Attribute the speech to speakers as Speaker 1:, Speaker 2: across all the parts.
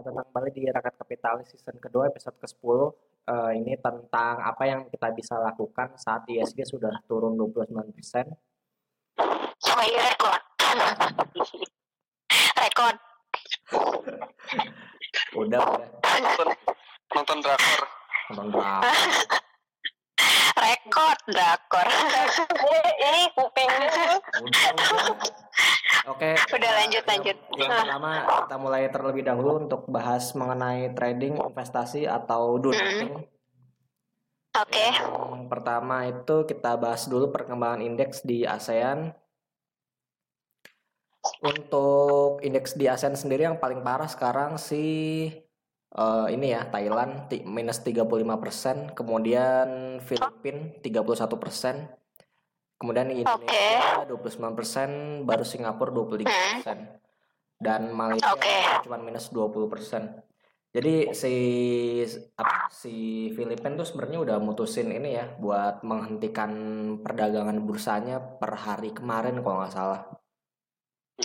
Speaker 1: tentang kembali di Rakyat Kapitalis season kedua episode ke-10 uh, ini tentang apa yang kita bisa lakukan saat ISG sudah turun 29%.
Speaker 2: Oh iya rekor. rekor.
Speaker 1: udah, udah.
Speaker 3: nonton nonton drakor
Speaker 1: Nonton berapa?
Speaker 2: Rekor drakor.
Speaker 4: ini kupingnya
Speaker 1: Udah, udah. Oke.
Speaker 2: Udah, lanjut, lanjut.
Speaker 1: Yang
Speaker 2: Ah.
Speaker 1: pertama kita mulai terlebih dahulu untuk bahas mengenai trading, investasi atau do nothing.
Speaker 2: Oke.
Speaker 1: Yang pertama itu kita bahas dulu perkembangan indeks di ASEAN. Untuk indeks di ASEAN sendiri yang paling parah sekarang sih eh, ini ya Thailand minus 35%, kemudian Filipina 31%, kemudian Indonesia 29%, baru Singapura 23%, dan Malaysia
Speaker 2: Oke.
Speaker 1: cuma minus 20%. Jadi si apa si Filipina tuh sebenarnya udah mutusin ini ya buat menghentikan perdagangan bursanya per hari kemarin kalau nggak salah.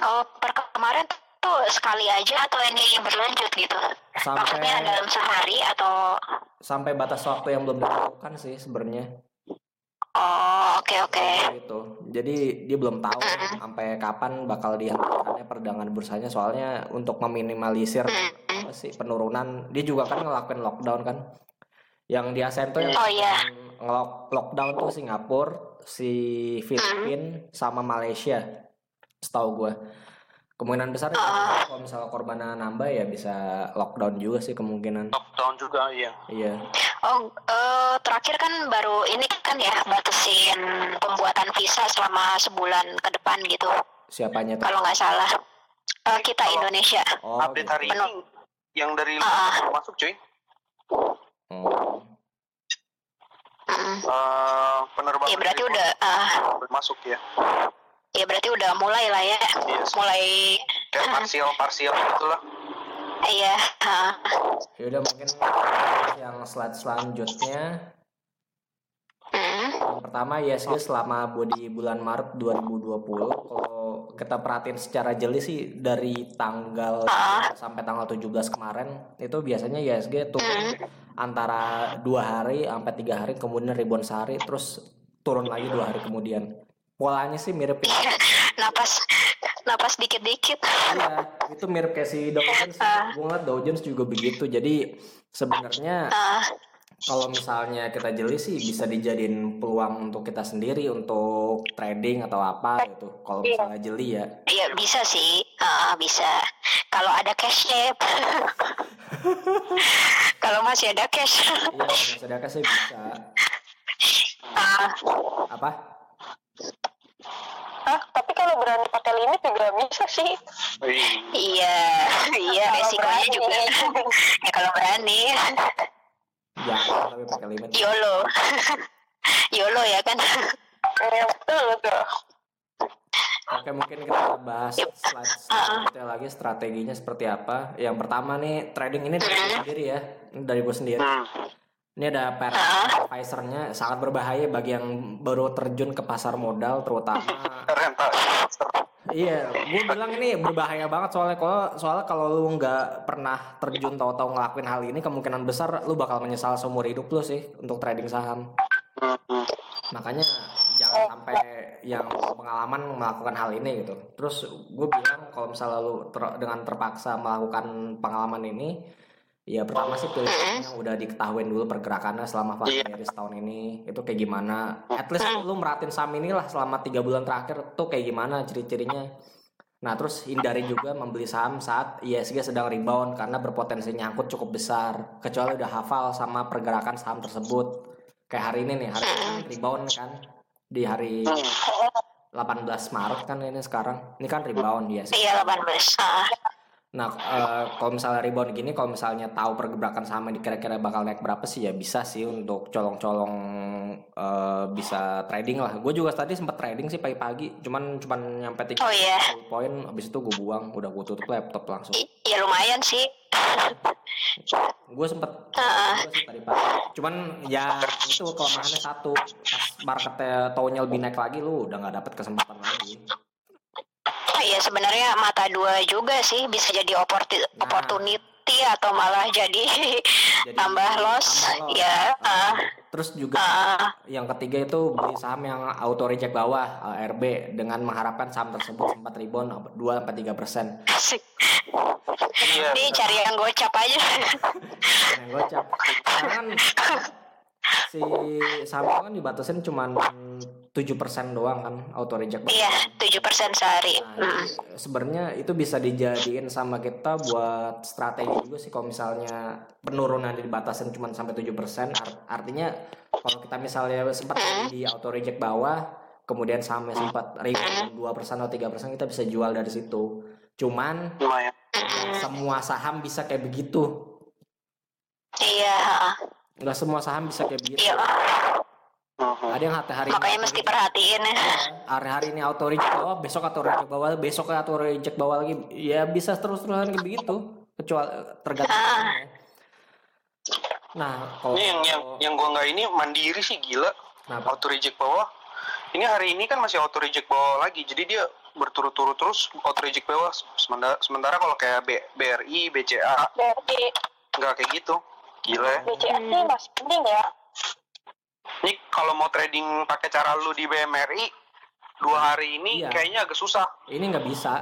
Speaker 2: Oh, per kemarin tuh sekali aja atau ini berlanjut gitu? Maksudnya
Speaker 1: Sampai
Speaker 2: dalam sehari atau
Speaker 1: sampai batas waktu yang belum ditentukan sih sebenarnya.
Speaker 2: Oh, oke oke.
Speaker 1: Gitu. Jadi dia belum tahu sampai kapan bakal dihentikannya perdagangan bursanya soalnya untuk meminimalisir apa sih penurunan dia juga kan ngelakuin lockdown kan. Yang di ASEAN tuh yang
Speaker 2: Oh iya.
Speaker 1: ngelock lockdown tuh Singapura, si Filipina sama Malaysia. Setahu gue. Kemungkinan besar ya, kalau misalnya korbannya nambah ya bisa lockdown juga sih kemungkinan.
Speaker 3: lockdown juga iya
Speaker 1: Iya.
Speaker 2: Oh, eh, terakhir kan baru ini kan ya batasin pembuatan visa selama sebulan ke depan gitu.
Speaker 1: Siapanya tuh?
Speaker 2: Kalau nggak salah. Eh, kita Indonesia.
Speaker 1: Oh,
Speaker 3: update
Speaker 1: gitu.
Speaker 3: hari ini
Speaker 2: Penuh.
Speaker 3: yang dari luar masuk cuy
Speaker 1: Oh.
Speaker 2: Mm.
Speaker 3: Eh, penerbangan
Speaker 2: Ya berarti udah ah,
Speaker 3: luar masuk ya
Speaker 2: ya berarti udah mulai lah ya.
Speaker 3: Iya.
Speaker 2: Mulai
Speaker 3: kayak parsial parsial gitulah
Speaker 2: iya. ah.
Speaker 1: Yaudah mungkin yang slide selanjutnya
Speaker 2: Mm.
Speaker 1: Yang pertama ISG selama di bulan Maret 2020 kalau kita perhatiin secara jeli sih dari tanggal sampai tanggal 17 kemarin itu biasanya ISG turun antara dua hari sampai tiga hari kemudian rebound sehari terus turun lagi dua hari kemudian polanya sih mirip ya
Speaker 2: napas napas dikit-dikit.
Speaker 1: Iya, itu mirip kayak si Dow Jones gue ngeliat Dow Jones juga begitu jadi sebenarnya
Speaker 2: Ah,
Speaker 1: kalau misalnya kita jeli sih bisa dijadiin peluang untuk kita sendiri untuk trading atau apa gitu. Kalau misalnya jeli ya.
Speaker 2: ya bisa sih, Ah, bisa. Kalau ada cashnya, kalau masih ada cash,
Speaker 1: Iya, kalau sedekah sih bisa.
Speaker 2: Ah,
Speaker 1: Apa?
Speaker 4: Hah, tapi kalau berani pakai limit juga bisa sih
Speaker 2: iya, iya resikonya
Speaker 4: berani.
Speaker 2: juga. ya kalau berani,
Speaker 1: Jangan tapi pakai limit.
Speaker 2: YOLO, YOLO ya kan.
Speaker 4: ya betul betul
Speaker 1: Oke, mungkin kita bahas slide selanjutnya lagi strateginya seperti apa. Yang pertama nih trading ini dari gue sendiri ya, dari gue sendiri.
Speaker 3: hmm.
Speaker 1: Ini ada advisor-nya sangat berbahaya bagi yang baru terjun ke pasar modal terutama
Speaker 3: rental
Speaker 1: Iya, gue bilang ini berbahaya banget soalnya kalau soalnya kalau lu nggak pernah terjun tahu-tahu ngelakuin hal ini kemungkinan besar lu bakal menyesal seumur hidup lu sih untuk trading saham. Makanya jangan sampai yang pengalaman melakukan hal ini gitu. Terus gue bilang kalau misalnya lu ter- dengan terpaksa melakukan pengalaman ini, ya pertama sih pilih yang udah diketahuin dulu pergerakannya selama fase
Speaker 3: Iya.
Speaker 1: dari setahun ini itu kayak gimana. At least lu merhatiin saham inilah selama tiga bulan terakhir tuh kayak gimana ciri-cirinya. Nah terus hindari juga membeli saham saat ISG sedang rebound karena berpotensi nyangkut cukup besar. Kecuali udah hafal sama pergerakan saham tersebut. Kayak hari ini nih, hari ini rebound kan di hari 18 Maret kan ini sekarang. Ini kan rebound ISG.
Speaker 2: Iya 18. Ah,
Speaker 1: Nah, eh, kalau misalnya rebound gini, kalau misalnya tahu pergerakan sahamnya kira-kira bakal naik berapa sih ya bisa sih untuk colong-colong eh, bisa trading lah. Gue juga tadi sempat trading sih pagi-pagi, cuman cuman nyampe tiga
Speaker 2: Oh iya,
Speaker 1: poin, habis itu gue buang, udah gue tutup laptop langsung.
Speaker 2: I- ya lumayan sih.
Speaker 1: Gue sempet juga sih tadi pagi. Cuman ya itu kelemahannya satu, pas marketnya taunya lebih naik lagi, lu udah nggak dapet kesempatan lagi.
Speaker 2: Iya sebenarnya mata dua juga sih bisa jadi opportu-
Speaker 1: Nah.
Speaker 2: opportunity atau malah jadi,
Speaker 1: Jadi
Speaker 2: tambah loss
Speaker 1: tambah
Speaker 2: ya ah,
Speaker 1: Terus juga
Speaker 2: ah,
Speaker 1: yang ketiga itu beli saham yang auto reject bawah ARB dengan mengharapkan saham tersebut sempat rebound 2 sampai 3 persen.
Speaker 2: asik
Speaker 3: Iya.
Speaker 2: ini cari yang gocap aja
Speaker 1: Yang gocap. Karena kan si saham itu kan dibatasin cuman 7% doang kan auto reject
Speaker 2: iya 7% sehari
Speaker 1: Nah,
Speaker 2: Mm.
Speaker 1: sebenarnya itu bisa dijadiin sama kita buat strategi juga sih kalau misalnya penurunan dibatasin cuma sampai 7%. Art- artinya kalau kita misalnya sempat di auto reject bawah, kemudian sahamnya sempat rebound 2% atau 3% kita bisa jual dari situ. Cuman
Speaker 3: Lumayan.
Speaker 2: Mm-mm.
Speaker 1: semua saham bisa kayak begitu.
Speaker 2: iya.
Speaker 1: Nggak semua saham bisa kayak begitu.
Speaker 2: iya
Speaker 1: Ada yang hari-hari
Speaker 2: makanya mesti perhatiin ya
Speaker 1: hari-hari ini auto reject bawah, besok auto reject bawah, besok auto reject bawah lagi. Ya bisa terus-terusan kayak begitu. Kecuali tergantung.
Speaker 2: Ah.
Speaker 1: Nah, kalau
Speaker 3: Ini yang yang yang gua nggak ini mandiri sih gila.
Speaker 1: Kenapa?
Speaker 3: Auto reject bawah. Ini hari ini kan masih auto reject bawah lagi. Jadi dia berturut-turut terus auto reject bawah. Sementara sementara kalau kayak B, BRI, BCA
Speaker 4: Berarti
Speaker 3: nggak kayak gitu. Gila ya.
Speaker 4: BCA sih masih penting ya.
Speaker 3: Kalau mau trading pakai cara lu di BMRI dua hari ini
Speaker 1: Iya.
Speaker 3: kayaknya agak susah.
Speaker 1: ini nggak bisa.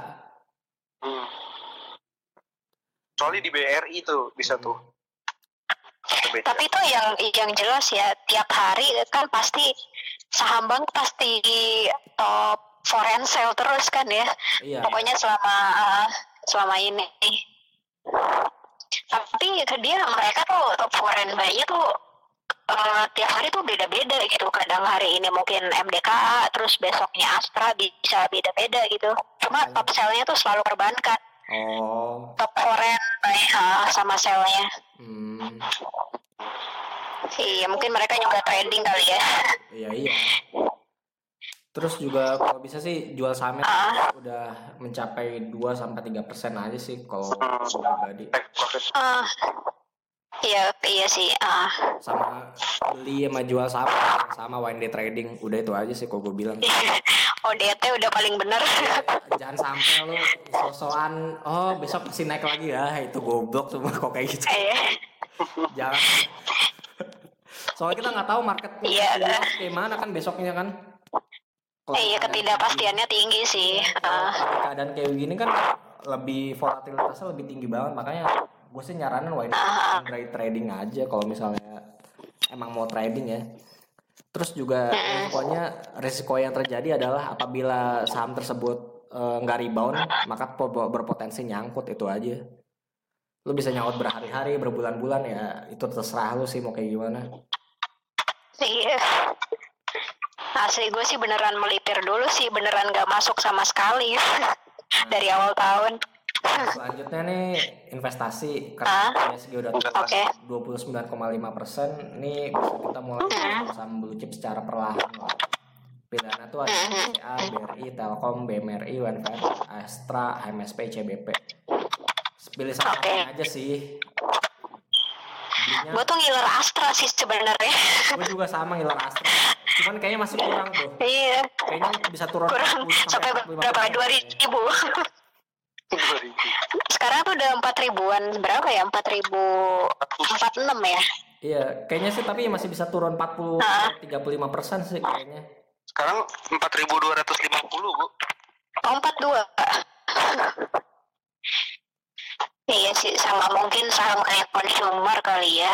Speaker 3: Hmm. Soalnya di BRI tuh bisa tuh. Atau BCA.
Speaker 2: tapi itu yang yang jelas ya tiap hari kan pasti saham bank pasti top foreign sale terus kan ya
Speaker 1: Iya.
Speaker 2: pokoknya selama uh, selama ini tapi ke dia mereka tuh top foreign buy-nya tuh uh, tiap hari tuh beda-beda gitu kadang hari ini mungkin MDKA terus besoknya Astra bisa beda-beda gitu cuma top sell-nya tuh selalu perbankan
Speaker 1: Oh.
Speaker 2: top buy uh, sama sell-nya
Speaker 1: Hmm.
Speaker 2: iya mungkin mereka juga trading kali ya
Speaker 1: Iya, iya. Terus juga kalau bisa sih jual sahamnya
Speaker 2: Ah.
Speaker 1: udah mencapai 2 sampai 3% aja sih kalau gua pribadi.
Speaker 2: Ah, iya iya sih ah
Speaker 1: Sama beli sama jual saham yang sama one day trading. Udah itu aja sih kalau gue bilang.
Speaker 2: ODT udah paling bener
Speaker 1: Jangan sampai lu sosokan oh besok pasti naik lagi ya. Itu goblok semua kok kayak gitu.
Speaker 2: Iya.
Speaker 1: Jangan. Soalnya kita nggak tahu market
Speaker 2: Iya,
Speaker 1: gimana kan besoknya kan. Kalau
Speaker 2: iya
Speaker 1: misalnya-
Speaker 2: ketidakpastiannya tinggi sih
Speaker 1: Kalau keadaan kayak begini kan lebih volatilitasnya lebih tinggi banget makanya gue sih nyaranin why trade trading aja kalau misalnya emang mau trading ya. Terus juga resikonya resiko yang terjadi adalah apabila saham tersebut eh, nggak rebound maka po- berpotensi nyangkut itu aja. Lu bisa nyangkut berhari-hari berbulan-bulan ya itu terserah lu sih mau kayak gimana.
Speaker 2: Iya. Asli gue sih beneran melipir dulu sih beneran gak masuk sama sekali dari awal tahun
Speaker 1: selanjutnya nih investasi. Karena ISG udah
Speaker 2: Oke.
Speaker 1: 29,5 persen. Ini kita mulai saham blue chip secara perlahan. Lah. pilihannya tuh ada BCA, BRI, Telkom, BMRI, UNVR, Astra, HMSP, CBP pilih salah
Speaker 2: Oke.
Speaker 1: satunya aja sih.
Speaker 2: Gue tuh ngiler Astra sih sebenarnya.
Speaker 1: Gue juga sama ngiler Astra. Cuman kayaknya masih kurang tuh
Speaker 2: iya.
Speaker 1: Kayaknya bisa turun
Speaker 2: kurang.
Speaker 1: 40
Speaker 2: sampai
Speaker 1: 45%.
Speaker 2: berapa? dua ribu.
Speaker 3: 2000.
Speaker 2: Sekarang tuh udah empat ribuan. Berapa ya? Empat ribu empat enam ya?
Speaker 1: Iya kayaknya sih tapi masih bisa turun 40
Speaker 2: Ah.
Speaker 1: 35 persen sih kayaknya.
Speaker 3: Sekarang 4250, Bu.
Speaker 2: Oh, empat dua. Iya sih sama mungkin saham kayak consumer kali ya.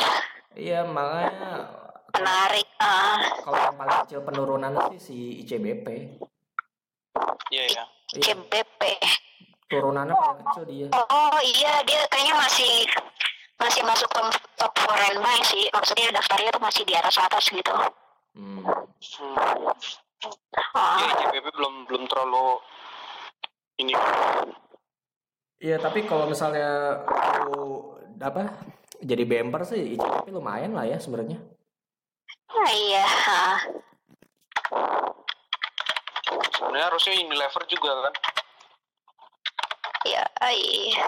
Speaker 1: Iya makanya
Speaker 2: menarik ah
Speaker 1: kalau yang paling kecil penurunan sih si ICBP
Speaker 3: Iya, iya.
Speaker 1: Iya,
Speaker 2: CBP
Speaker 1: turunannya paling kecil dia
Speaker 2: oh iya dia kayaknya masih masih masuk top, top foreign buy sih maksudnya daftarnya tuh masih di atas atas gitu
Speaker 1: hmm.
Speaker 3: Hmm.
Speaker 2: oh,
Speaker 3: Ya, ICBP belum belum terlalu ini.
Speaker 1: Iya tapi kalau misalnya lu apa jadi bemper sih ICBP lumayan lah ya sebenarnya
Speaker 2: ah, iya ah.
Speaker 3: Sebenarnya harusnya Unilever juga kan.
Speaker 2: Iya iya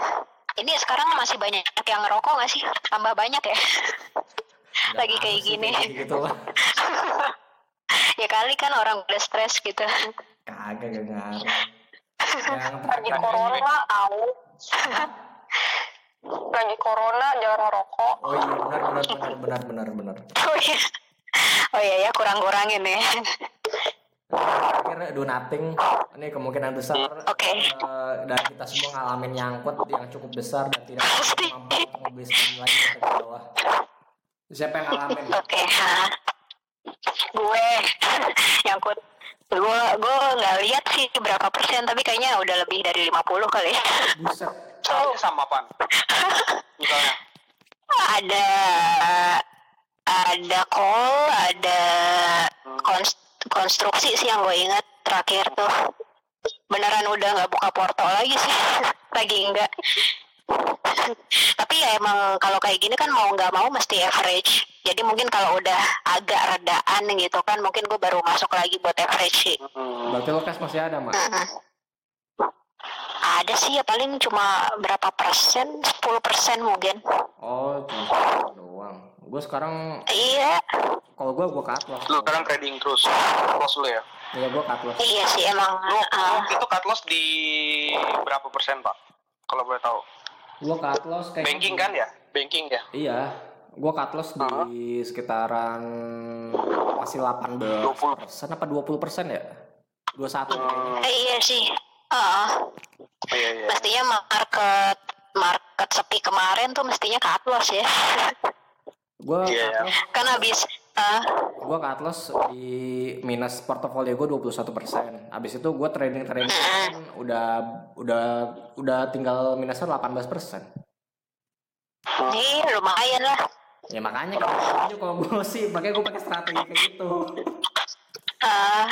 Speaker 2: ini sekarang masih banyak yang ngerokok nggak sih tambah banyak ya Lagi kayak gini.
Speaker 1: gitu lah
Speaker 2: ya kali kan orang udah stres gitu
Speaker 1: kagak gak ngaruh yang
Speaker 4: Lagi
Speaker 1: terakhir
Speaker 4: corona tahu. lagi corona jangan ngerokok
Speaker 1: Oh iya benar benar benar benar benar benar.
Speaker 2: Oh iya. Oh iya ya kurang-kurangin ya.
Speaker 1: Akhirnya do nothing. Ini kemungkinan besar
Speaker 2: Oke.
Speaker 1: eh, dan kita semua ngalamin nyangkut yang cukup besar dan tidak mampu untuk membeli lagi ke bawah. Siapa yang ngalamin?
Speaker 2: Oke. ha. Gue nyangkut. Gue gue nggak lihat sih berapa persen tapi kayaknya udah lebih dari 50 kali.
Speaker 1: Buset.
Speaker 3: Salahnya sama pan. Misalnya.
Speaker 2: ada ada call, ada konst- konstruksi sih yang gue ingat terakhir tuh. Beneran udah nggak buka portal lagi sih, lagi enggak. Tapi ya emang kalau kayak gini kan mau nggak mau mesti average. Jadi mungkin kalau udah agak redaan gitu kan, mungkin gue baru masuk lagi buat average sih.
Speaker 3: Hmm.
Speaker 1: Berarti lo cash masih ada, Mak?
Speaker 2: Mm-mm. Ada sih ya paling cuma berapa persen, 10 persen mungkin.
Speaker 1: Oh, cuma doang. Gue sekarang
Speaker 2: Iya,
Speaker 1: kalau gue gue cut loss.
Speaker 3: Lu sekarang trading terus. Loss lu ya.
Speaker 1: Iya gue cut loss.
Speaker 2: iya sih emang.
Speaker 3: Lu,
Speaker 2: uh,
Speaker 3: itu cut loss di berapa persen, Pak? Kalau boleh tahu.
Speaker 1: Gue cut loss kayak
Speaker 3: Banking kan ya? Banking ya?
Speaker 1: Iya, gue cut loss di sekitaran masih 18
Speaker 3: 20.
Speaker 1: persen apa 20 persen ya? 21 kayaknya.
Speaker 2: Eh, iya sih. Heeh.
Speaker 3: Oh, iya, iya.
Speaker 2: mestinya market market sepi kemarin tuh mestinya cut loss ya.
Speaker 1: Gue
Speaker 3: Iya,
Speaker 1: cut
Speaker 3: iya.
Speaker 2: kan habis eh,
Speaker 1: gue cut loss di minus portofolio gue 21 persen. Abis itu gue trading trading udah udah udah tinggal minusnya 18 persen.
Speaker 2: ini lumayan lah.
Speaker 1: Ya makanya kalau kalau gue sih makanya gue pakai strategi kayak gitu.
Speaker 2: Eh,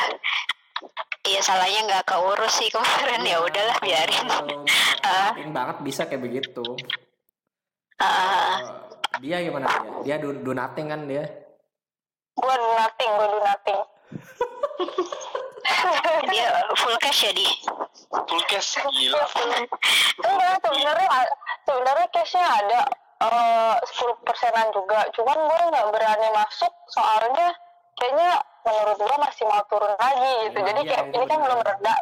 Speaker 2: iya salahnya nggak keurus sih kemarin ya udahlah biarin.
Speaker 1: Marketing banget bisa kayak begitu.
Speaker 2: Eh,
Speaker 1: Eh, dia gimana dia? Dia do, do nothing kan dia?
Speaker 4: Gue do nothing gue do nothing
Speaker 2: dia full cash ya di.
Speaker 3: Full cash gila.
Speaker 4: enggak sebenarnya sebenarnya cashnya ada eh, sepuluh persenan juga cuman gue nggak berani masuk soalnya kayaknya menurut gue masih mau turun lagi gitu
Speaker 1: Iya,
Speaker 4: jadi
Speaker 1: iya,
Speaker 4: kayak
Speaker 1: itu
Speaker 4: ini kan
Speaker 1: benar.
Speaker 4: belum reda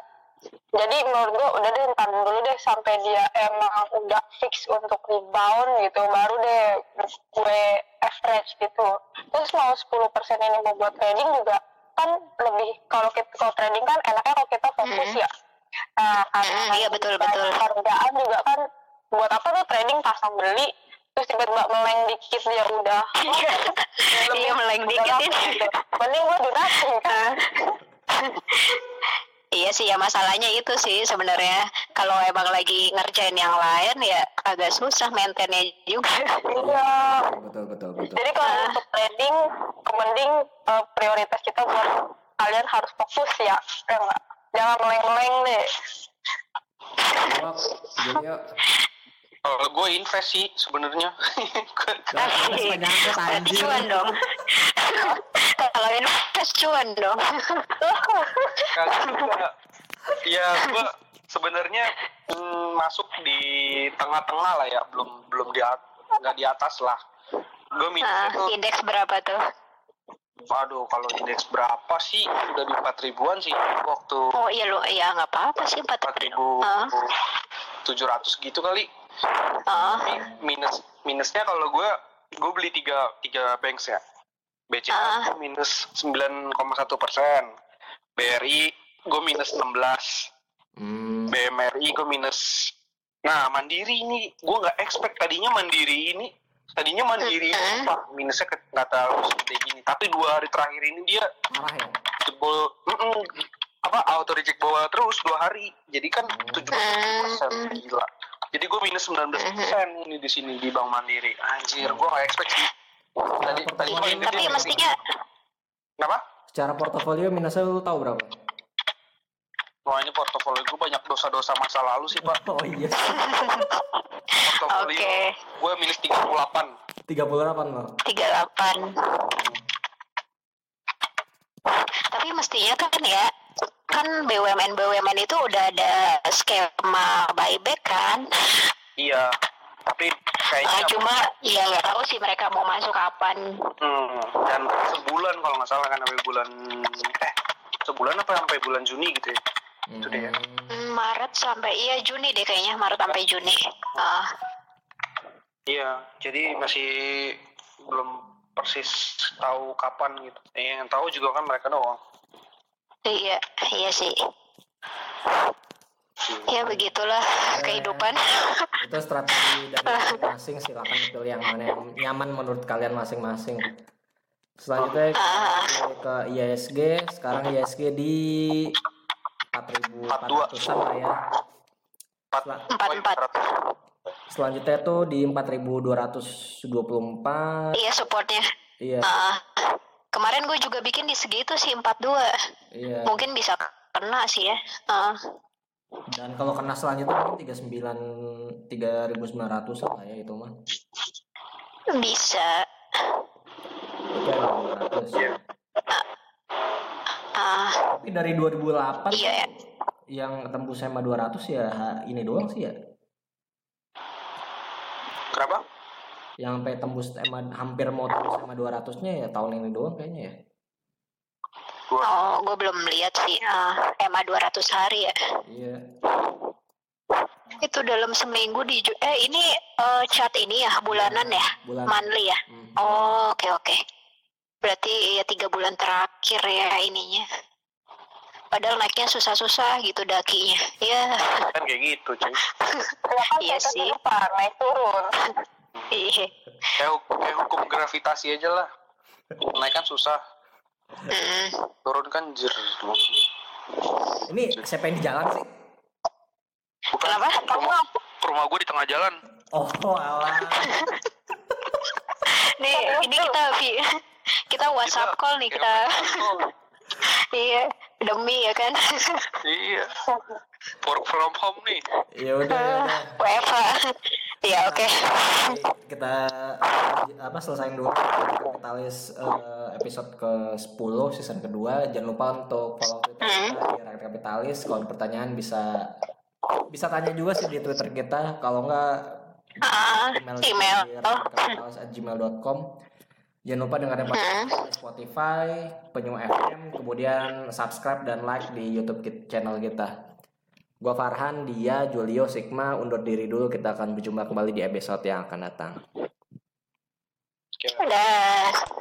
Speaker 4: jadi menurut gue udah deh ntar dulu deh sampai dia emang udah fix untuk rebound gitu baru deh gue average gitu. Terus mau 10% ini mau buat trading juga kan lebih kalau kita kalau trading kan enaknya kalau kita fokus
Speaker 2: Mhm.
Speaker 4: ya. Nah karena
Speaker 2: Mhm, iya, betul, betul.
Speaker 4: hargaan juga kan. Buat apa tuh trading pasang beli terus tiba-tiba meleng dikit dia udah.
Speaker 2: Iya meleng dikit
Speaker 4: gitu. mending gue nothing kan
Speaker 2: Iya sih ya masalahnya itu sih sebenarnya kalau emang lagi ngerjain yang lain ya agak susah maintainnya juga.
Speaker 4: iya
Speaker 1: Betul betul betul.
Speaker 4: Jadi kalau untuk trading, mending eh, prioritas kita buat kalian harus fokus ya, ya enggak? Jangan meleng-meleng deh.
Speaker 1: Jadi
Speaker 3: Kalau gue invest sih sebenarnya.
Speaker 2: Berarti cuan dong. kalau invest cuan dong.
Speaker 3: Ya gue sebenarnya mm, masuk di tengah-tengah lah ya, belum belum di nggak di atas lah. Gue
Speaker 2: Ah,
Speaker 3: minta itu,
Speaker 2: indeks berapa tuh?
Speaker 3: aduh kalau indeks berapa sih? Udah di 4 ribuan sih waktu
Speaker 2: Oh iya lu, iya nggak apa-apa sih empat
Speaker 3: 4 ribu
Speaker 2: Ah.
Speaker 3: 700 gitu kali.
Speaker 2: Ah,
Speaker 3: Mi- minus minusnya kalau gue gue beli tiga tiga banks ya. BCA
Speaker 2: Ah.
Speaker 3: gua minus 9,1 persen. BRI gue minus 16
Speaker 1: Hmm,
Speaker 3: BMRI gue minus. Nah Mandiri ini gue nggak expect. Tadinya Mandiri ini tadinya Mandiri ini
Speaker 2: Mm-mm.
Speaker 3: wah minusnya ke- nggak terlalu segede gini. Tapi dua hari terakhir ini dia
Speaker 1: ya.
Speaker 3: jebol mm-mm, apa auto reject bawah terus dua hari. Jadi kan 70 persen
Speaker 2: Mm.
Speaker 3: gila jadi gue minus 19 persen ini di sini di Bank Mandiri anjir gue nggak expect sih tadi tadi
Speaker 2: tapi
Speaker 3: dia-
Speaker 2: mestinya
Speaker 3: kenapa
Speaker 1: Secara portofolio minusnya lu tahu berapa?
Speaker 3: wah ini portofolio gue banyak dosa-dosa masa lalu sih pak
Speaker 1: Oh iya.
Speaker 3: portofolio
Speaker 2: Oke.
Speaker 3: gue minus 38
Speaker 1: 38 lo.
Speaker 2: 38 tapi mestinya kan ya kan BUMN BUMN itu udah ada skema buyback kan
Speaker 3: iya tapi kayaknya
Speaker 2: cuma ya nggak tahu sih mereka mau masuk kapan
Speaker 3: Hmm, dan sebulan kalau nggak salah kan sampai bulan eh sebulan apa sampai bulan Juni gitu ya Itu.
Speaker 1: Hmm,
Speaker 2: Hmm, Maret sampai iya Juni deh kayaknya Maret sampai Juni ah
Speaker 3: Iya, jadi masih belum persis tahu kapan gitu. Eh, Yang tahu juga kan mereka doang.
Speaker 2: Iya, iya sih. Ya begitulah kehidupan.
Speaker 1: itu strategi dari masing-masing. Silakan pilih yang mana yang nyaman menurut kalian masing-masing. Selanjutnya kita ke ISG sekarang ISG di 4400an lah ya. Sel-
Speaker 2: Empat empat.
Speaker 1: selanjutnya tuh di 4224
Speaker 2: Iya supportnya.
Speaker 1: iya.
Speaker 2: Ah, kemarin gue juga bikin di segitu sih 42.
Speaker 1: iya
Speaker 2: Mungkin bisa kena sih ya. Ah,
Speaker 1: dan kalau kena selanjutnya mungkin 39 3900 lah ya itu mah
Speaker 2: bisa.
Speaker 1: 200
Speaker 3: Iya.
Speaker 2: Ah,
Speaker 1: tapi dari 2008
Speaker 2: iya ya.
Speaker 1: yang tembus sama 200 ya ini doang sih ya
Speaker 3: Kenapa?
Speaker 1: Yang sampai tembus tema hampir mau tembus sama 200 nya ya tahun ini doang kayaknya ya
Speaker 2: Oh, gue belum lihat sih. Ah, EMA 200 hari ya.
Speaker 1: iya
Speaker 2: Itu dalam seminggu di eh ini eh, chat ini ya bulanan ya,
Speaker 1: bulan
Speaker 2: monthly ya.
Speaker 1: Hmm.
Speaker 2: Oh, oke oke. Berarti ya tiga bulan terakhir ya ininya. Padahal naiknya susah-susah gitu dakinya. Ya,
Speaker 3: Kan kayak gitu, cuy.
Speaker 2: Iya
Speaker 4: kayak
Speaker 2: sih.
Speaker 4: kehidupan, naik turun.
Speaker 2: iya.
Speaker 3: Kayak, kayak hukum gravitasi aja lah. Naik kan susah,
Speaker 2: Mm.
Speaker 3: turun kan jer.
Speaker 1: ini siapa yang di jalan sih
Speaker 3: Bukan
Speaker 2: Kenapa?
Speaker 3: rumah, rumah gue di tengah jalan.
Speaker 1: oh alah
Speaker 2: Nih, ini kita kita WhatsApp call nih kita. iya, demi ya kan.
Speaker 3: iya. Work from home nih.
Speaker 1: ya udah ya udah.
Speaker 2: WFA. Iya, oke.
Speaker 1: kita apa selesaiin dulu. Kapitalis eh, episode ke 10 season kedua. Jangan lupa untuk follow twitter kita di kapitalis. Kalau ada pertanyaan bisa bisa tanya juga sih di twitter kita. Kalau enggak
Speaker 2: Ah,
Speaker 1: email
Speaker 2: email.
Speaker 1: gmail.com jangan lupa dengerin podcast di Spotify Penyu FM kemudian subscribe dan like di YouTube channel kita gua Farhan dia Julio Sigma undur diri dulu kita akan berjumpa kembali di episode yang akan datang.
Speaker 2: Udah.